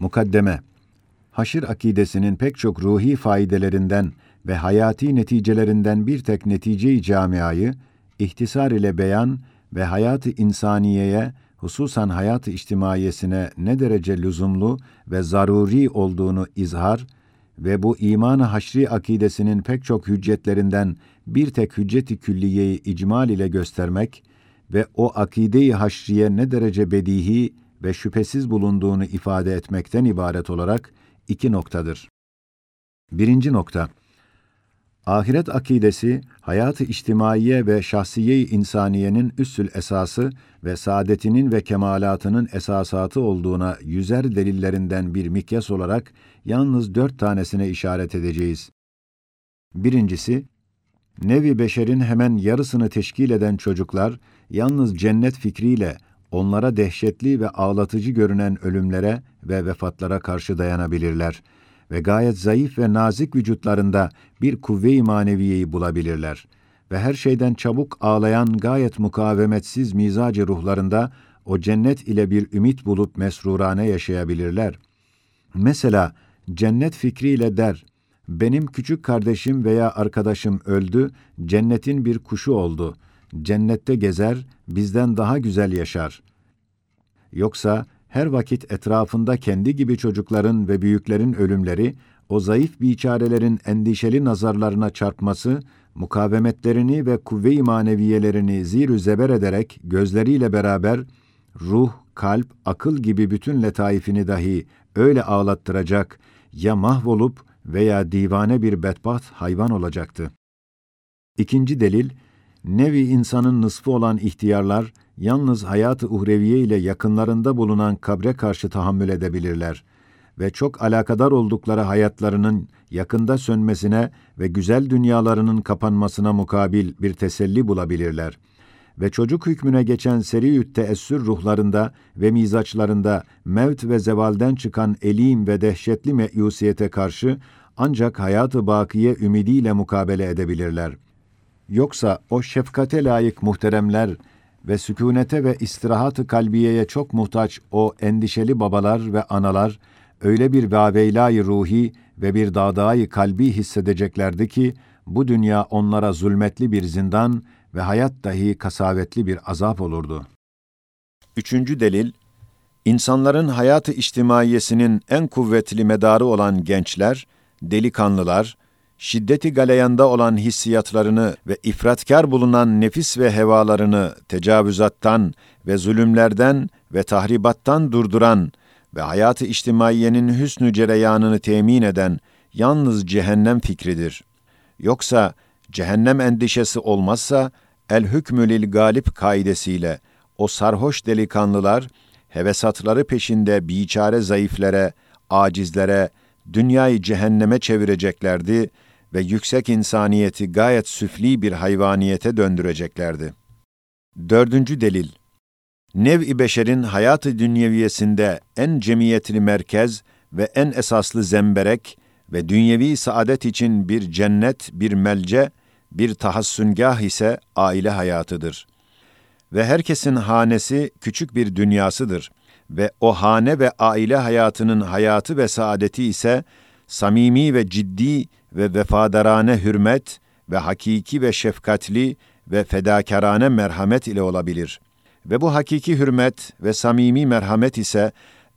Mukaddeme. Haşir akidesinin pek çok ruhi faydelerinden ve hayati neticelerinden bir tek netice-i camiayı, ihtisar ile beyan ve hayatı insaniyeye, hususan hayatı içtimaiyesine ne derece lüzumlu ve zaruri olduğunu izhar ve bu iman-ı haşri akidesinin pek çok hüccetlerinden bir tek hücceti külliyeyi icmal ile göstermek ve o akide-i haşriye ne derece bedihi ve şüphesiz bulunduğunu ifade etmekten ibaret olarak iki noktadır. Birinci nokta, ahiret akidesi, hayatı içtimaiye ve şahsiye-i insaniyenin üssül esası ve saadetinin ve kemalatının esasatı olduğuna yüzer delillerinden bir mikyas olarak yalnız dört tanesine işaret edeceğiz. Birincisi, nevi beşerin hemen yarısını teşkil eden çocuklar, yalnız cennet fikriyle onlara dehşetli ve ağlatıcı görünen ölümlere ve vefatlara karşı dayanabilirler ve gayet zayıf ve nazik vücutlarında bir kuvve-i maneviyeyi bulabilirler ve her şeyden çabuk ağlayan gayet mukavemetsiz mizacı ruhlarında o cennet ile bir ümit bulup mesrurane yaşayabilirler. Mesela cennet fikriyle der, benim küçük kardeşim veya arkadaşım öldü, cennetin bir kuşu oldu. Cennette gezer, bizden daha güzel yaşar. Yoksa her vakit etrafında kendi gibi çocukların ve büyüklerin ölümleri, o zayıf biçarelerin endişeli nazarlarına çarpması, mukavemetlerini ve kuvve-i maneviyelerini zir zeber ederek gözleriyle beraber ruh, kalp, akıl gibi bütün letaifini dahi öyle ağlattıracak ya mahvolup veya divane bir bedbaht hayvan olacaktı. İkinci delil, nevi insanın nısfı olan ihtiyarlar, yalnız hayat-ı uhreviye ile yakınlarında bulunan kabre karşı tahammül edebilirler ve çok alakadar oldukları hayatlarının yakında sönmesine ve güzel dünyalarının kapanmasına mukabil bir teselli bulabilirler. Ve çocuk hükmüne geçen seri teessür ruhlarında ve mizaçlarında mevt ve zevalden çıkan elim ve dehşetli meyusiyete karşı ancak hayatı bakiye ümidiyle mukabele edebilirler. Yoksa o şefkate layık muhteremler ve sükunete ve istirahat-ı kalbiyeye çok muhtaç o endişeli babalar ve analar, öyle bir vaveylâ ruhi ve bir dağdağ kalbi hissedeceklerdi ki, bu dünya onlara zulmetli bir zindan ve hayat dahi kasavetli bir azap olurdu. Üçüncü delil, insanların hayatı içtimaiyesinin en kuvvetli medarı olan gençler, delikanlılar, şiddeti galeyanda olan hissiyatlarını ve ifratkar bulunan nefis ve hevalarını tecavüzattan ve zulümlerden ve tahribattan durduran ve hayatı içtimaiyenin hüsnü cereyanını temin eden yalnız cehennem fikridir. Yoksa cehennem endişesi olmazsa el hükmü lil galip kaidesiyle o sarhoş delikanlılar hevesatları peşinde biçare zayıflere, acizlere, dünyayı cehenneme çevireceklerdi ve yüksek insaniyeti gayet süfli bir hayvaniyete döndüreceklerdi. Dördüncü delil Nev-i beşerin hayatı dünyeviyesinde en cemiyetli merkez ve en esaslı zemberek ve dünyevi saadet için bir cennet, bir melce, bir tahassüngah ise aile hayatıdır. Ve herkesin hanesi küçük bir dünyasıdır ve o hane ve aile hayatının hayatı ve saadeti ise samimi ve ciddi ve vefadarane hürmet ve hakiki ve şefkatli ve fedakarane merhamet ile olabilir. Ve bu hakiki hürmet ve samimi merhamet ise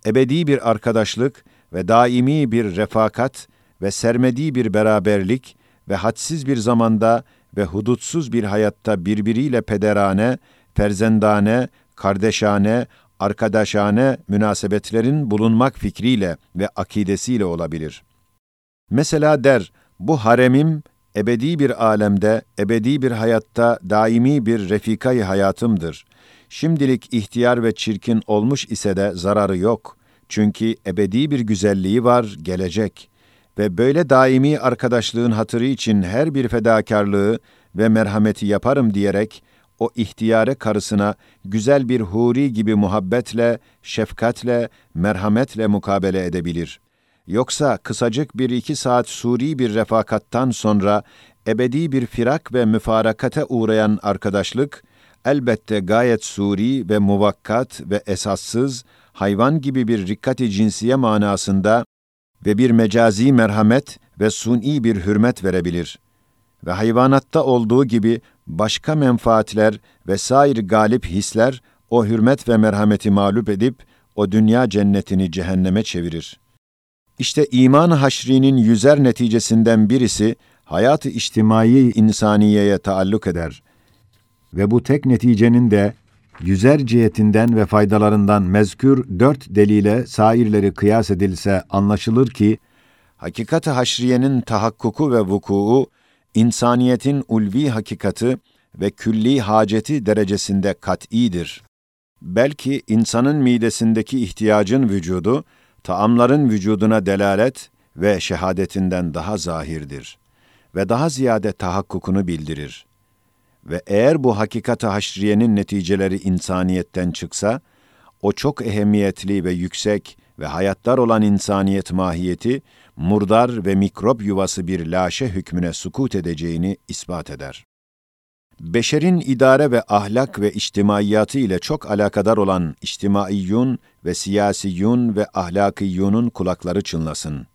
ebedi bir arkadaşlık ve daimi bir refakat ve sermedi bir beraberlik ve hadsiz bir zamanda ve hudutsuz bir hayatta birbiriyle pederane, ferzendane, kardeşane, arkadaşane münasebetlerin bulunmak fikriyle ve akidesiyle olabilir. Mesela der, bu haremim ebedi bir alemde, ebedi bir hayatta daimi bir refikayı hayatımdır. Şimdilik ihtiyar ve çirkin olmuş ise de zararı yok. Çünkü ebedi bir güzelliği var, gelecek. Ve böyle daimi arkadaşlığın hatırı için her bir fedakarlığı ve merhameti yaparım diyerek, o ihtiyare karısına güzel bir huri gibi muhabbetle, şefkatle, merhametle mukabele edebilir. Yoksa kısacık bir iki saat suri bir refakattan sonra ebedi bir firak ve müfarakate uğrayan arkadaşlık, elbette gayet suri ve muvakkat ve esassız, hayvan gibi bir rikkati cinsiye manasında ve bir mecazi merhamet ve suni bir hürmet verebilir. Ve hayvanatta olduğu gibi başka menfaatler ve sair galip hisler o hürmet ve merhameti mağlup edip o dünya cennetini cehenneme çevirir. İşte iman haşrinin yüzer neticesinden birisi hayat-ı içtimai insaniyeye taalluk eder. Ve bu tek neticenin de yüzer cihetinden ve faydalarından mezkür dört delile sairleri kıyas edilse anlaşılır ki, hakikat-ı haşriyenin tahakkuku ve vukuu, insaniyetin ulvi hakikati ve külli haceti derecesinde kat'idir. Belki insanın midesindeki ihtiyacın vücudu, taamların vücuduna delalet ve şehadetinden daha zahirdir ve daha ziyade tahakkukunu bildirir. Ve eğer bu hakikat-ı haşriyenin neticeleri insaniyetten çıksa, o çok ehemmiyetli ve yüksek ve hayatlar olan insaniyet mahiyeti, murdar ve mikrop yuvası bir laşe hükmüne sukut edeceğini ispat eder. Beşerin idare ve ahlak ve içtimaiyatı ile çok alakadar olan içtimaiyyun ve siyasiyyun ve ahlakiyyunun kulakları çınlasın.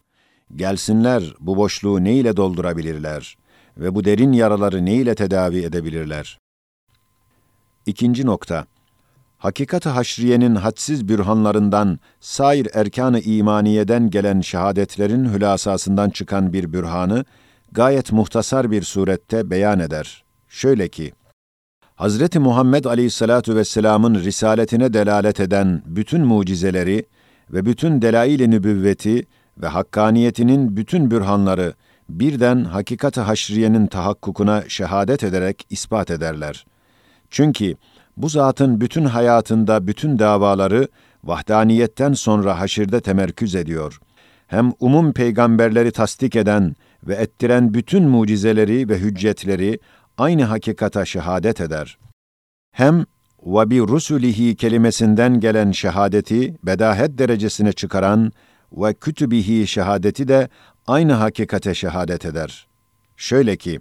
Gelsinler bu boşluğu ne ile doldurabilirler ve bu derin yaraları ne ile tedavi edebilirler? İkinci nokta. Hakikat-ı haşriyenin hadsiz bürhanlarından, sair erkan-ı imaniyeden gelen şehadetlerin hülasasından çıkan bir bürhanı, gayet muhtasar bir surette beyan eder. Şöyle ki, Hazreti Muhammed Aleyhisselatu Vesselam'ın risaletine delalet eden bütün mucizeleri ve bütün delail-i nübüvveti ve hakkaniyetinin bütün bürhanları birden hakikat-ı haşriyenin tahakkukuna şehadet ederek ispat ederler. Çünkü bu zatın bütün hayatında bütün davaları vahdaniyetten sonra haşirde temerküz ediyor. Hem umum peygamberleri tasdik eden ve ettiren bütün mucizeleri ve hüccetleri aynı hakikata şehadet eder. Hem ve bi rusulihi kelimesinden gelen şehadeti bedahet derecesine çıkaran ve kütübihi şehadeti de aynı hakikate şehadet eder. Şöyle ki,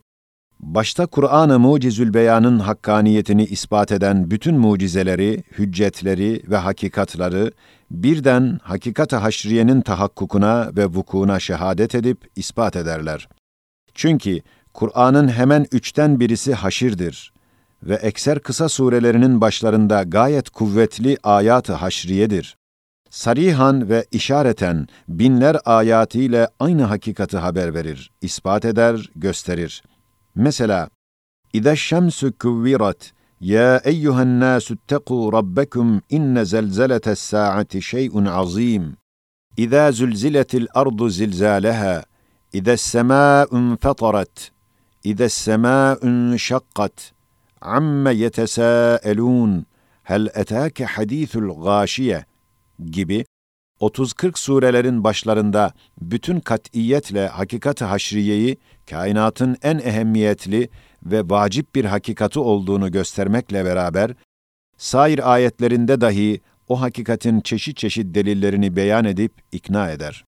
başta Kur'an-ı Mucizül Beyan'ın hakkaniyetini ispat eden bütün mucizeleri, hüccetleri ve hakikatları birden hakikat-ı haşriyenin tahakkukuna ve vukuuna şehadet edip ispat ederler. Çünkü Kur'an'ın hemen üçten birisi haşirdir ve ekser kısa surelerinin başlarında gayet kuvvetli ayat-ı haşriyedir. Sarihan ve işareten binler ayatiyle aynı hakikati haber verir, ispat eder, gösterir. Mesela, İza şemsü kuvvirat, ya eyyuhen nasu ittekû rabbekum inne zelzeletes saati şey'un azim. İza zulziletil ardu zilzaleha, İza semâ'un fetarat, İza semâ'un şakkat, amme yetesâelûn, hel etâke hadîthul gâşiye gibi 30-40 surelerin başlarında bütün katiyetle hakikat-ı haşriyeyi kainatın en ehemmiyetli ve vacip bir hakikati olduğunu göstermekle beraber, sair ayetlerinde dahi o hakikatin çeşit çeşit delillerini beyan edip ikna eder.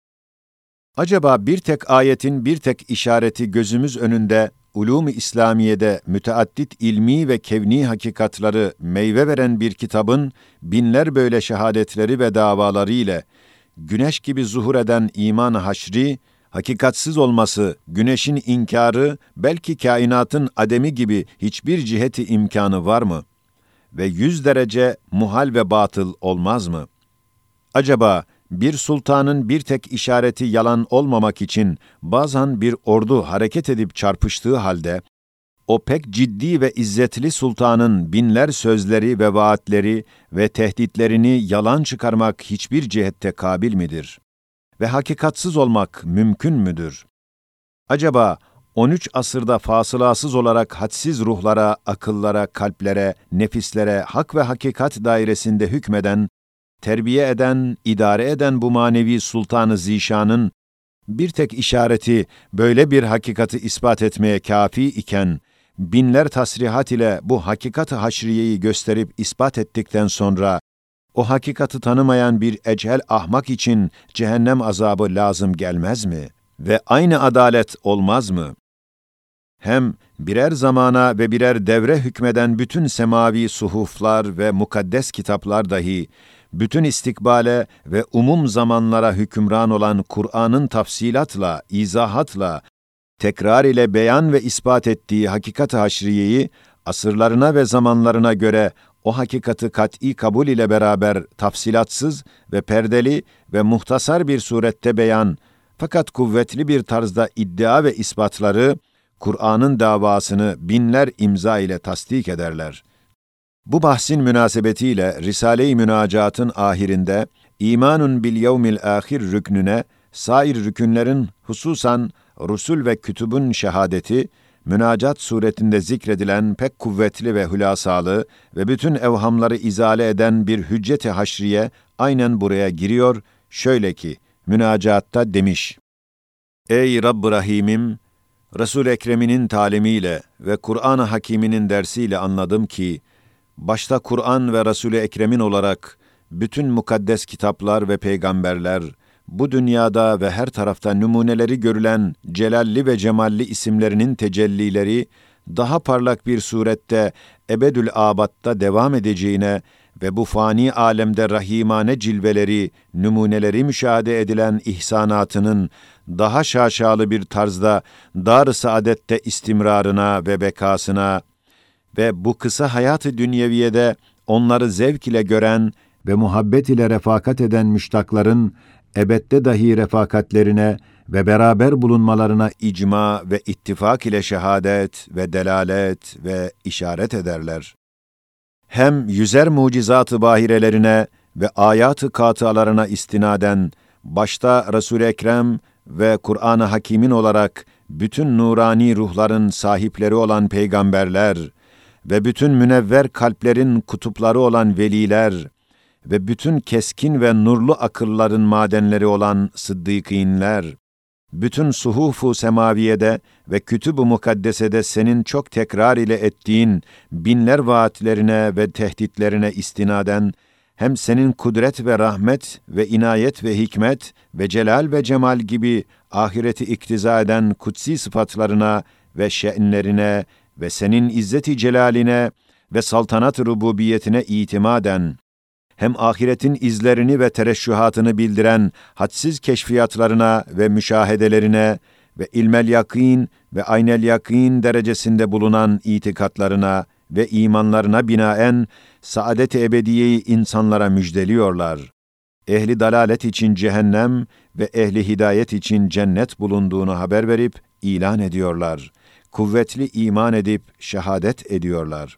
Acaba bir tek ayetin bir tek işareti gözümüz önünde ulûm-i İslamiye'de müteaddit ilmi ve kevni hakikatları meyve veren bir kitabın binler böyle şehadetleri ve davaları ile güneş gibi zuhur eden iman haşri, hakikatsiz olması, güneşin inkarı, belki kainatın ademi gibi hiçbir ciheti imkanı var mı? Ve yüz derece muhal ve batıl olmaz mı? Acaba bir sultanın bir tek işareti yalan olmamak için bazen bir ordu hareket edip çarpıştığı halde, o pek ciddi ve izzetli sultanın binler sözleri ve vaatleri ve tehditlerini yalan çıkarmak hiçbir cihette kabil midir? Ve hakikatsız olmak mümkün müdür? Acaba 13 asırda fasılasız olarak hadsiz ruhlara, akıllara, kalplere, nefislere, hak ve hakikat dairesinde hükmeden terbiye eden, idare eden bu manevi sultanı zişanın bir tek işareti böyle bir hakikati ispat etmeye kafi iken, binler tasrihat ile bu hakikat-ı haşriyeyi gösterip ispat ettikten sonra, o hakikati tanımayan bir ecel ahmak için cehennem azabı lazım gelmez mi? Ve aynı adalet olmaz mı? Hem birer zamana ve birer devre hükmeden bütün semavi suhuflar ve mukaddes kitaplar dahi bütün istikbale ve umum zamanlara hükümran olan Kur'an'ın tafsilatla, izahatla, tekrar ile beyan ve ispat ettiği hakikat-ı haşriyeyi, asırlarına ve zamanlarına göre o hakikati kat'i kabul ile beraber tafsilatsız ve perdeli ve muhtasar bir surette beyan, fakat kuvvetli bir tarzda iddia ve ispatları, Kur'an'ın davasını binler imza ile tasdik ederler. Bu bahsin münasebetiyle Risale-i Münacat'ın ahirinde imanun bil yevmil ahir rüknüne sair rükünlerin hususan rusul ve kütübün şehadeti münacat suretinde zikredilen pek kuvvetli ve hülasalı ve bütün evhamları izale eden bir hücceti haşriye aynen buraya giriyor, şöyle ki, münacatta demiş, Ey Rabb-ı Rahim'im, Resul Ekrem'inin talimiyle ve Kur'an-ı Hakîm'inin dersiyle anladım ki, başta Kur'an ve Resul-i Ekrem'in olarak bütün mukaddes kitaplar ve peygamberler, bu dünyada ve her tarafta numuneleri görülen celalli ve cemalli isimlerinin tecellileri, daha parlak bir surette ebedül abatta devam edeceğine ve bu fani alemde rahimane cilveleri, numuneleri müşahede edilen ihsanatının daha şaşalı bir tarzda dar-ı saadette istimrarına ve bekasına ve bu kısa hayatı dünyeviyede onları zevk ile gören ve muhabbet ile refakat eden müştakların ebette dahi refakatlerine ve beraber bulunmalarına icma ve ittifak ile şehadet ve delalet ve işaret ederler. Hem yüzer mucizatı bahirelerine ve ayatı katıalarına istinaden başta Resul-i Ekrem ve Kur'an-ı Hakîm'in olarak bütün nurani ruhların sahipleri olan peygamberler ve bütün münevver kalplerin kutupları olan veliler ve bütün keskin ve nurlu akılların madenleri olan sıddıkînler, bütün suhufu semaviyede ve kütüb-ü mukaddesede senin çok tekrar ile ettiğin binler vaatlerine ve tehditlerine istinaden, hem senin kudret ve rahmet ve inayet ve hikmet ve celal ve cemal gibi ahireti iktiza eden kutsi sıfatlarına ve şe'nlerine ve senin izzeti celaline ve saltanat rububiyetine itimaden, hem ahiretin izlerini ve tereşşühatını bildiren hadsiz keşfiyatlarına ve müşahedelerine ve ilmel yakin ve aynel yakin derecesinde bulunan itikatlarına ve imanlarına binaen saadet-i ebediyeyi insanlara müjdeliyorlar. Ehli dalalet için cehennem ve ehli hidayet için cennet bulunduğunu haber verip ilan ediyorlar. Kuvvetli iman edip şehadet ediyorlar.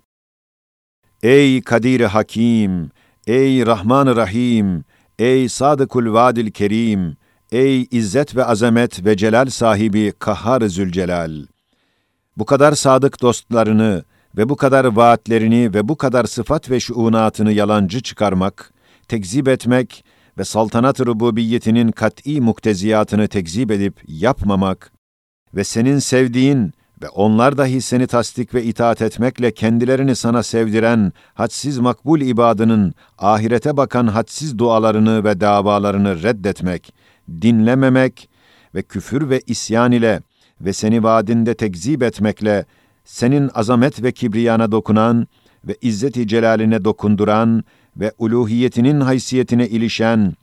Ey Kadir Hakim, ey Rahman Rahim, ey Sadıkul Vadil Kerim, ey İzzet ve azamet ve celal sahibi Kahhar Zülcelal. Bu kadar sadık dostlarını, ve bu kadar vaatlerini ve bu kadar sıfat ve şuunatını yalancı çıkarmak, tekzip etmek ve saltanat rububiyetinin kat'i mukteziyatını tekzip edip yapmamak ve senin sevdiğin ve onlar dahi seni tasdik ve itaat etmekle kendilerini sana sevdiren hadsiz makbul ibadının ahirete bakan hadsiz dualarını ve davalarını reddetmek, dinlememek ve küfür ve isyan ile ve seni vaadinde tekzip etmekle senin azamet ve kibriyana dokunan ve izzeti celaline dokunduran ve uluhiyetinin haysiyetine ilişen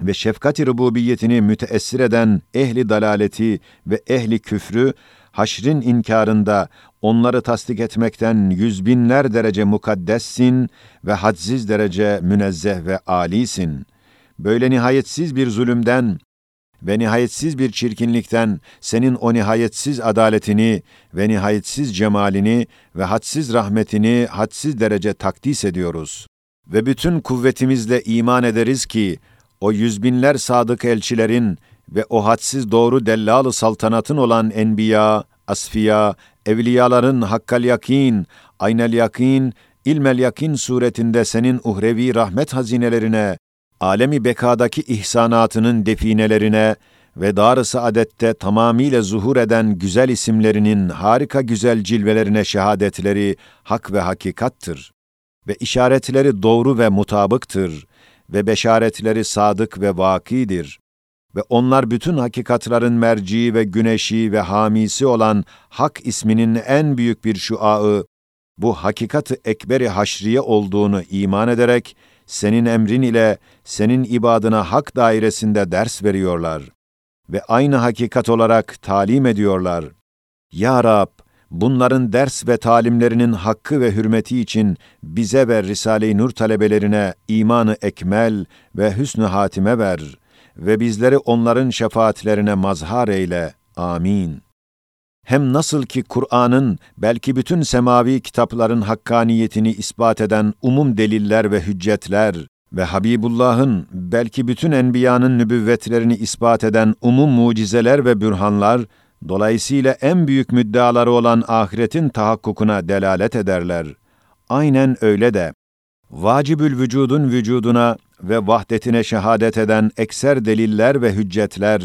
ve şefkat-i rububiyetini müteessir eden ehli dalaleti ve ehli küfrü, haşrin inkarında onları tasdik etmekten yüz binler derece mukaddessin ve hadsiz derece münezzeh ve alisin. Böyle nihayetsiz bir zulümden ve nihayetsiz bir çirkinlikten senin o nihayetsiz adaletini ve nihayetsiz cemalini ve hadsiz rahmetini hadsiz derece takdis ediyoruz. Ve bütün kuvvetimizle iman ederiz ki, o yüzbinler sadık elçilerin ve o hadsiz doğru dellalı saltanatın olan enbiya, asfiya, evliyaların hakkal yakin, aynel yakin, ilmel yakin suretinde senin uhrevi rahmet hazinelerine alemi bekadaki ihsanatının definelerine ve dar-ı saadette tamamiyle zuhur eden güzel isimlerinin harika güzel cilvelerine şehadetleri hak ve hakikattır ve işaretleri doğru ve mutabıktır ve beşaretleri sadık ve vakidir ve onlar bütün hakikatların merci ve güneşi ve hamisi olan Hak isminin en büyük bir şuağı, bu hakikati ekberi haşriye olduğunu iman ederek, senin emrin ile senin ibadına hak dairesinde ders veriyorlar ve aynı hakikat olarak talim ediyorlar. Ya Rab, bunların ders ve talimlerinin hakkı ve hürmeti için bize ve Risale-i Nur talebelerine imanı ekmel ve hüsnü hatime ver ve bizleri onların şefaatlerine mazhar eyle. Amin. Hem nasıl ki Kur'an'ın belki bütün semavi kitapların hakkaniyetini ispat eden umum deliller ve hüccetler ve Habibullah'ın belki bütün enbiyanın nübüvvetlerini ispat eden umum mucizeler ve bürhanlar, dolayısıyla en büyük müddeaları olan ahiretin tahakkukuna delalet ederler. Aynen öyle de, vacibül vücudun vücuduna ve vahdetine şehadet eden ekser deliller ve hüccetler,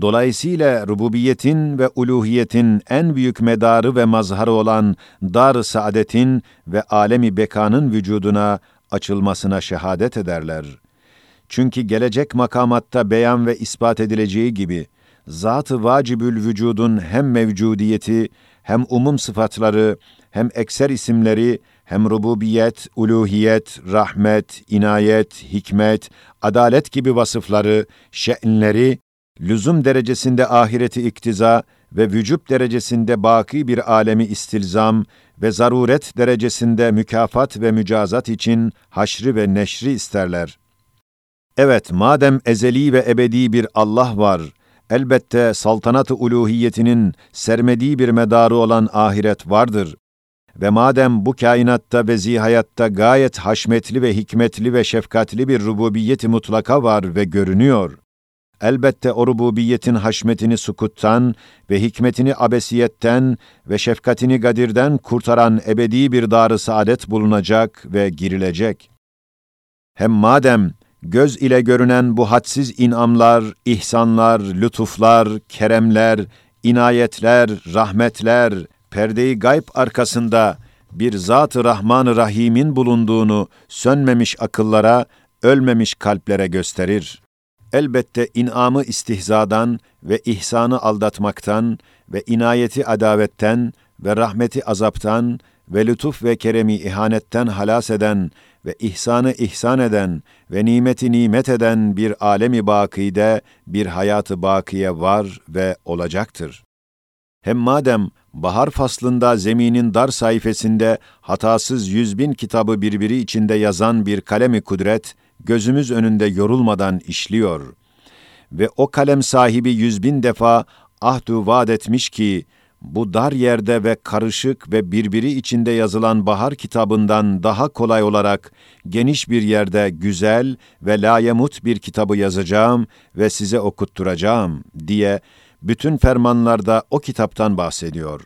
dolayısıyla rububiyetin ve uluhiyetin en büyük medarı ve mazharı olan dar saadetin ve alemi bekanın vücuduna açılmasına şehadet ederler. Çünkü gelecek makamatta beyan ve ispat edileceği gibi, zat-ı vacibül vücudun hem mevcudiyeti, hem umum sıfatları, hem ekser isimleri, hem rububiyet, uluhiyet, rahmet, inayet, hikmet, adalet gibi vasıfları, şe'nleri, lüzum derecesinde ahireti iktiza ve vücub derecesinde baki bir alemi istilzam ve zaruret derecesinde mükafat ve mücazat için haşri ve neşri isterler. Evet, madem ezeli ve ebedi bir Allah var, elbette saltanat-ı uluhiyetinin sermediği bir medarı olan ahiret vardır. Ve madem bu kainatta ve zihayatta gayet haşmetli ve hikmetli ve şefkatli bir rububiyeti mutlaka var ve görünüyor. Elbette o rububiyetin haşmetini sukuttan ve hikmetini abesiyetten ve şefkatini gadirden kurtaran ebedi bir dar-ı saadet bulunacak ve girilecek. Hem madem göz ile görünen bu hadsiz inamlar, ihsanlar, lütuflar, keremler, inayetler, rahmetler, perdeyi gayb arkasında bir Zat-ı Rahman-ı Rahim'in bulunduğunu sönmemiş akıllara, ölmemiş kalplere gösterir. Elbette inamı istihzadan ve ihsanı aldatmaktan ve inayeti adavetten ve rahmeti azaptan ve lütuf ve keremi ihanetten halas eden ve ihsanı ihsan eden ve nimeti nimet eden bir alemi bakide bir hayatı bakiye var ve olacaktır. Hem madem bahar faslında zeminin dar sayfasında hatasız yüz bin kitabı birbiri içinde yazan bir kalemi kudret, gözümüz önünde yorulmadan işliyor. Ve o kalem sahibi yüz bin defa ahdu vaat etmiş ki, bu dar yerde ve karışık ve birbiri içinde yazılan bahar kitabından daha kolay olarak geniş bir yerde güzel ve layemut bir kitabı yazacağım ve size okutturacağım diye bütün fermanlarda o kitaptan bahsediyor.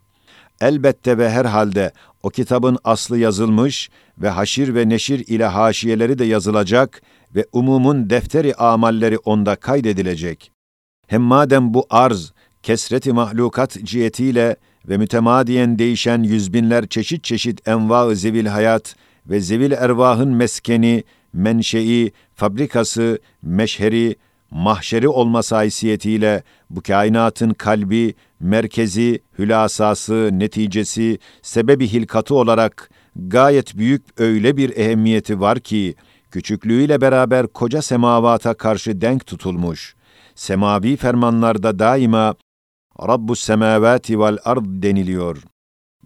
Elbette ve herhalde o kitabın aslı yazılmış ve haşir ve neşir ile haşiyeleri de yazılacak ve umumun defteri amalleri onda kaydedilecek. Hem madem bu arz, kesreti mahlukat cihetiyle ve mütemadiyen değişen yüzbinler çeşit çeşit enva-ı zevil hayat ve zevil ervahın meskeni, menşei, fabrikası, meşheri, mahşeri olması haysiyetiyle bu kainatın kalbi, merkezi, hülasası, neticesi, sebebi hilkatı olarak gayet büyük öyle bir ehemmiyeti var ki, küçüklüğüyle beraber koca semavata karşı denk tutulmuş. Semavi fermanlarda daima Rabbus semavati vel ard deniliyor.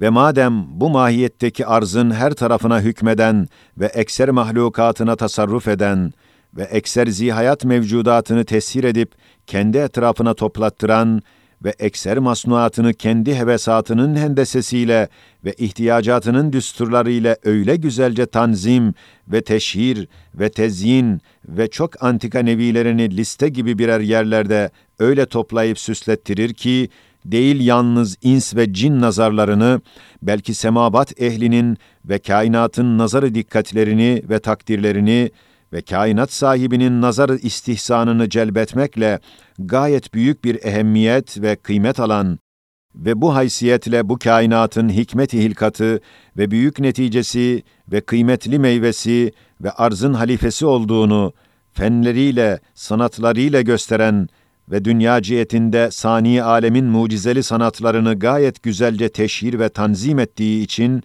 Ve madem bu mahiyetteki arzın her tarafına hükmeden ve ekser mahlukatına tasarruf eden ve ekser zihayat mevcudatını tesir edip kendi etrafına toplattıran ve ekser masnuatını kendi hevesatının hendesesiyle ve ihtiyacatının düsturlarıyla öyle güzelce tanzim ve teşhir ve tezyin ve çok antika nevilerini liste gibi birer yerlerde öyle toplayıp süslettirir ki, değil yalnız ins ve cin nazarlarını, belki semabat ehlinin ve kainatın nazarı dikkatlerini ve takdirlerini ve kainat sahibinin nazarı istihsanını celbetmekle gayet büyük bir ehemmiyet ve kıymet alan ve bu haysiyetle bu kainatın hikmet-i hilkatı ve büyük neticesi ve kıymetli meyvesi ve arzın halifesi olduğunu fenleriyle, sanatlarıyla gösteren ve dünya cihetinde sani alemin mucizeli sanatlarını gayet güzelce teşhir ve tanzim ettiği için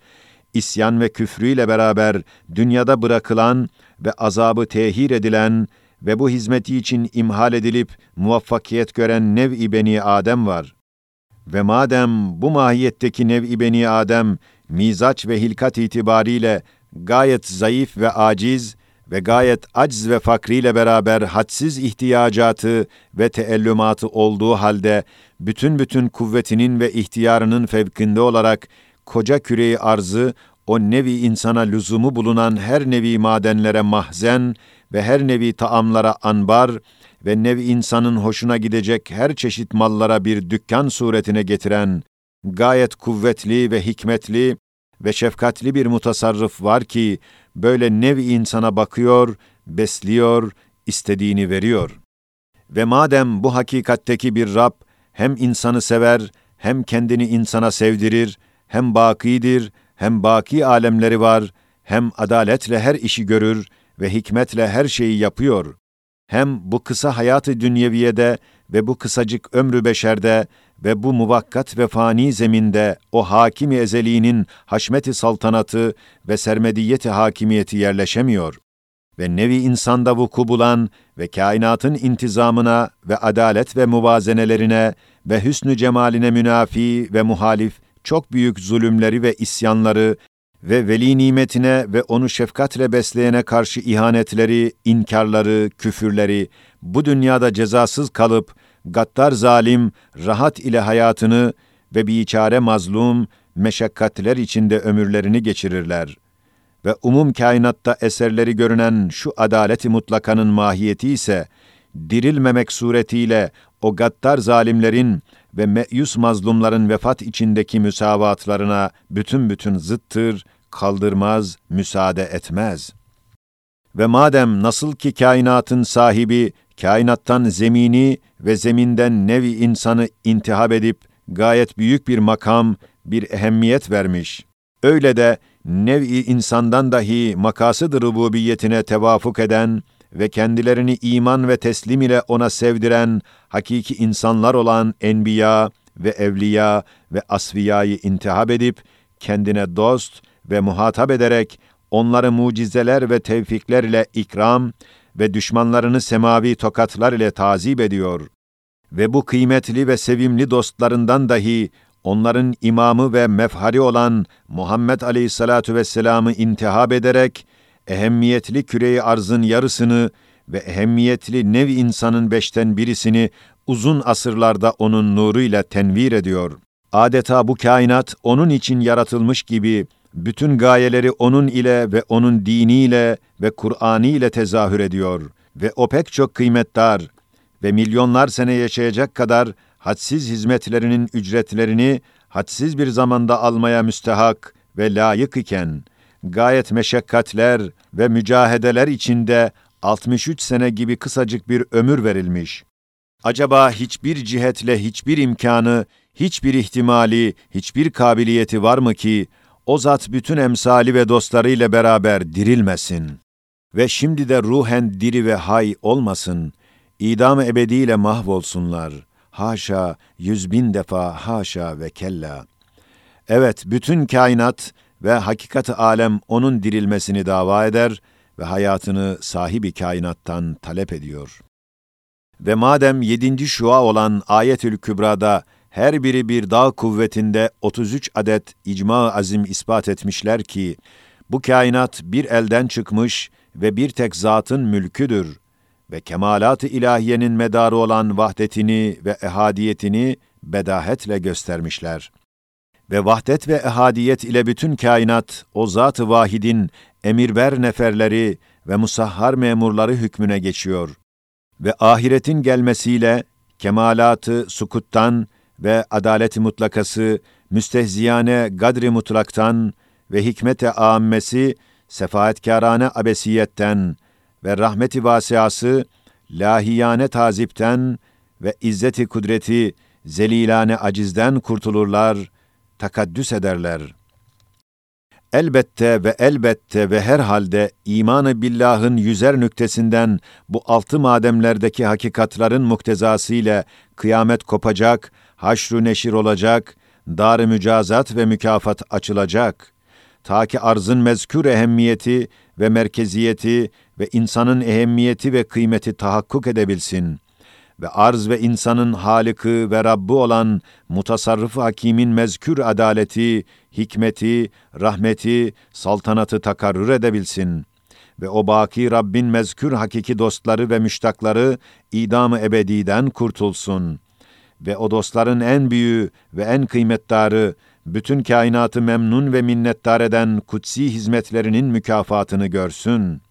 isyan ve küfrüyle beraber dünyada bırakılan ve azabı tehir edilen ve bu hizmeti için imhal edilip muvaffakiyet gören nev-i beni Adem var. Ve madem bu mahiyetteki nev-i beni Adem mizaç ve hilkat itibariyle gayet zayıf ve aciz ve gayet acz ve fakriyle beraber hadsiz ihtiyacatı ve teellümatı olduğu halde bütün bütün kuvvetinin ve ihtiyarının fevkinde olarak koca küreyi arzı o nevi insana lüzumu bulunan her nevi madenlere mahzen ve her nevi taamlara anbar ve nevi insanın hoşuna gidecek her çeşit mallara bir dükkan suretine getiren gayet kuvvetli ve hikmetli ve şefkatli bir mutasarrıf var ki böyle nevi insana bakıyor, besliyor, istediğini veriyor. Ve madem bu hakikatteki bir Rab hem insanı sever, hem kendini insana sevdirir, hem bakidir, hem baki alemleri var, hem adaletle her işi görür ve hikmetle her şeyi yapıyor. Hem bu kısa hayatı dünyeviyede ve bu kısacık ömrü beşerde ve bu muvakkat ve fani zeminde o hakimi ezeliğinin haşmeti saltanatı ve sermediyeti hakimiyeti yerleşemiyor ve nevi insanda vuku bulan ve kainatın intizamına ve adalet ve muvazenelerine ve hüsnü cemaline münafi ve muhalif çok büyük zulümleri ve isyanları ve veli nimetine ve onu şefkatle besleyene karşı ihanetleri, inkarları, küfürleri bu dünyada cezasız kalıp gaddar zalim rahat ile hayatını ve biçare mazlum meşakkatler içinde ömürlerini geçirirler. Ve umum kainatta eserleri görünen şu adaleti mutlakanın mahiyeti ise dirilmemek suretiyle o gaddar zalimlerin ve meyus mazlumların vefat içindeki müsavatlarına bütün bütün zıttır, kaldırmaz, müsaade etmez. Ve madem nasıl ki kainatın sahibi kainattan zemini ve zeminden nevi insanı intihab edip gayet büyük bir makam, bir ehemmiyet vermiş. Öyle de nevi insandan dahi makasıdır rububiyetine tevafuk eden ve kendilerini iman ve teslim ile ona sevdiren hakiki insanlar olan enbiya ve evliya ve asviyayı intihab edip kendine dost ve muhatap ederek onları mucizeler ve tevfikler ile ikram ve düşmanlarını semavi tokatlar ile tazip ediyor. Ve bu kıymetli ve sevimli dostlarından dahi onların imamı ve mefhari olan Muhammed Aleyhisselatu Vesselam'ı intihab ederek, ehemmiyetli küreyi arzın yarısını ve ehemmiyetli nev insanın beşten birisini uzun asırlarda onun nuruyla tenvir ediyor. Adeta bu kainat onun için yaratılmış gibi bütün gayeleri onun ile ve onun diniyle ve Kur'an'ı ile tezahür ediyor ve o pek çok kıymetdar ve milyonlar sene yaşayacak kadar hadsiz hizmetlerinin ücretlerini hadsiz bir zamanda almaya müstehak ve layık iken, gayet meşakkatler ve mücahedeler içinde 63 sene gibi kısacık bir ömür verilmiş. Acaba hiçbir cihetle hiçbir imkanı, hiçbir ihtimali, hiçbir kabiliyeti var mı ki o zat bütün emsali ve dostlarıyla beraber dirilmesin ve şimdi de ruhen diri ve hay olmasın, idam ebediyle mahvolsunlar. Haşa, yüz bin defa haşa ve kella. Evet, bütün kainat ve hakikat alem onun dirilmesini dava eder ve hayatını sahibi kainattan talep ediyor. Ve madem yedinci şua olan Ayetül Kübra'da her biri bir dağ kuvvetinde 33 adet icma azim ispat etmişler ki, bu kainat bir elden çıkmış ve bir tek zatın mülküdür ve kemalat-ı ilahiyenin medarı olan vahdetini ve ehadiyetini bedahetle göstermişler. Ve vahdet ve ehadiyet ile bütün kainat, o zat-ı vahidin emirber neferleri ve musahhar memurları hükmüne geçiyor. Ve ahiretin gelmesiyle kemalatı sukuttan ve adaleti mutlakası, müstehziyane gadri mutlaktan ve hikmete âmmesi, sefaatkârâne abesiyetten ve rahmeti vasiası, lahiyane tazipten ve izzeti kudreti, zelilane acizden kurtulurlar, takaddüs ederler. Elbette ve elbette ve herhalde imanı billahın yüzer nüktesinden bu altı mademlerdeki hakikatların muktezası ile kıyamet kopacak haşru neşir olacak, dar mücazat ve mükafat açılacak. Ta ki arzın mezkür ehemmiyeti ve merkeziyeti ve insanın ehemmiyeti ve kıymeti tahakkuk edebilsin ve arz ve insanın halıkı ve Rabbi olan mutasarrıf hakimin mezkür adaleti, hikmeti, rahmeti, saltanatı takarrür edebilsin.'' ve o baki Rabbin mezkür hakiki dostları ve müştakları idam-ı ebediden kurtulsun. Ve o dostların en büyüğü ve en kıymetdarı, bütün kainatı memnun ve minnettar eden kutsi hizmetlerinin mükafatını görsün.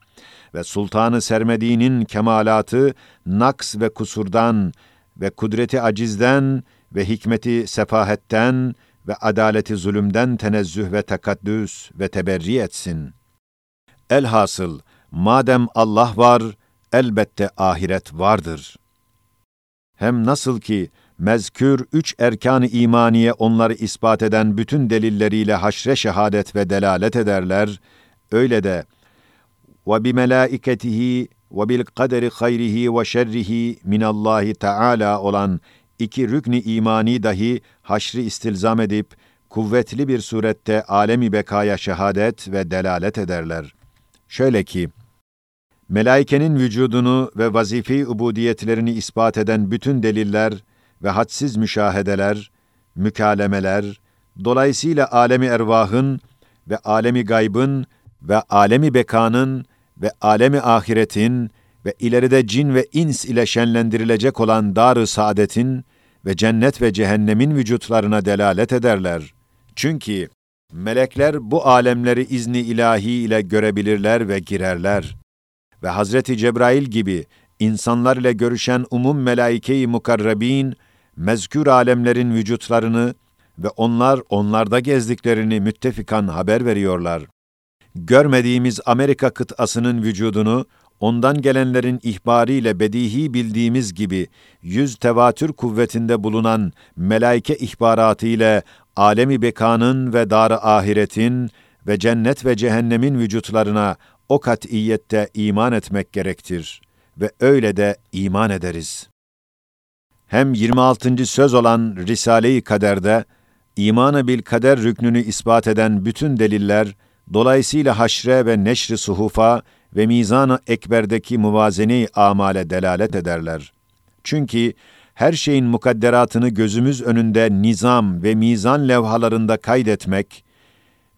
Ve sultanı sermediğinin kemalatı, naks ve kusurdan ve kudreti acizden ve hikmeti sefahetten ve adaleti zulümden tenezzüh ve tekaddüs ve teberri etsin.'' Elhasıl, madem Allah var, elbette ahiret vardır. Hem nasıl ki, mezkür üç erkan-ı imaniye onları ispat eden bütün delilleriyle haşre şehadet ve delalet ederler, öyle de bil kaderi hayrihi ve şerrihi minallahi Teala olan iki rükni imani dahi haşri istilzam edip kuvvetli bir surette alemi bekaya şehadet ve delalet ederler. Şöyle ki, melaikenin vücudunu ve vazife-i ubudiyetlerini ispat eden bütün deliller ve hadsiz müşahedeler, mükalemeler, dolayısıyla alemi ervahın ve alemi gaybın ve alemi bekanın ve alemi ahiretin ve ileride cin ve ins ile şenlendirilecek olan dar-ı saadetin ve cennet ve cehennemin vücutlarına delalet ederler. Çünkü Melekler bu alemleri izni ilahi ile görebilirler ve girerler. Ve Hazreti Cebrail gibi insanlar ile görüşen umum melaike-i mukarrabin, mezkür alemlerin vücutlarını ve onlar onlarda gezdiklerini müttefikan haber veriyorlar. Görmediğimiz Amerika kıtasının vücudunu, ondan gelenlerin ihbariyle bedihi bildiğimiz gibi yüz tevatür kuvvetinde bulunan melaike ihbaratı ile alemi bekanın ve dar ahiretin ve cennet ve cehennemin vücutlarına o kat'iyette iman etmek gerektir ve öyle de iman ederiz. Hem 26. söz olan Risale-i Kader'de imanı bil kader rüknünü ispat eden bütün deliller dolayısıyla haşre ve neşri suhufa ve mizan-ı ekberdeki muvazene amale delalet ederler. Çünkü her şeyin mukadderatını gözümüz önünde nizam ve mizan levhalarında kaydetmek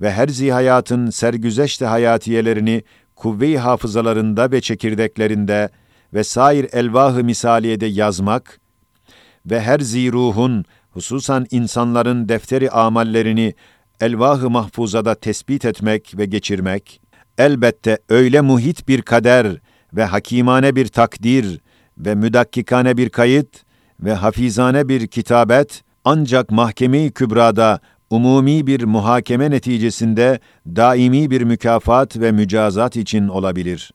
ve her zihayatın sergüzeşte hayatiyelerini kuvve-i hafızalarında ve çekirdeklerinde ve sair elvah-ı misaliyede yazmak ve her ziruhun, hususan insanların defteri amallerini elvah-ı mahfuzada tespit etmek ve geçirmek, elbette öyle muhit bir kader ve hakimane bir takdir ve müdakkikane bir kayıt ve hafizane bir kitabet ancak mahkeme-i kübrada umumi bir muhakeme neticesinde daimi bir mükafat ve mücazat için olabilir.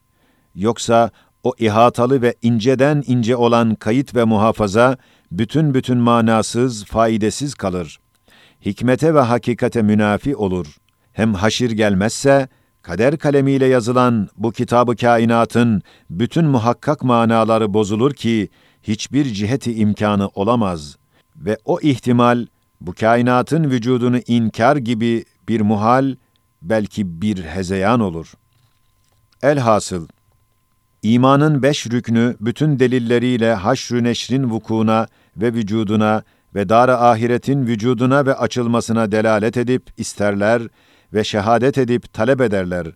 Yoksa o ihatalı ve inceden ince olan kayıt ve muhafaza bütün bütün manasız, faidesiz kalır. Hikmete ve hakikate münafi olur. Hem haşir gelmezse, kader kalemiyle yazılan bu kitabı kainatın bütün muhakkak manaları bozulur ki, hiçbir ciheti imkanı olamaz ve o ihtimal bu kainatın vücudunu inkar gibi bir muhal, belki bir hezeyan olur. Elhasıl, imanın beş rüknü bütün delilleriyle haşr-ı neşrin vukuuna ve vücuduna ve dar ahiretin vücuduna ve açılmasına delalet edip isterler ve şehadet edip talep ederler.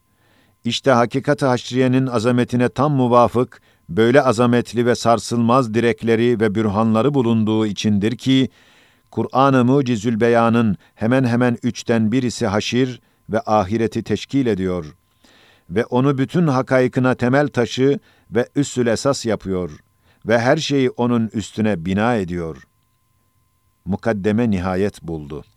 İşte hakikat-ı haşriyenin azametine tam muvafık böyle azametli ve sarsılmaz direkleri ve bürhanları bulunduğu içindir ki, Kur'an-ı Mucizül Beyan'ın hemen hemen üçten birisi haşir ve ahireti teşkil ediyor ve onu bütün hakaykına temel taşı ve üssül esas yapıyor ve her şeyi onun üstüne bina ediyor. Mukaddeme nihayet buldu.''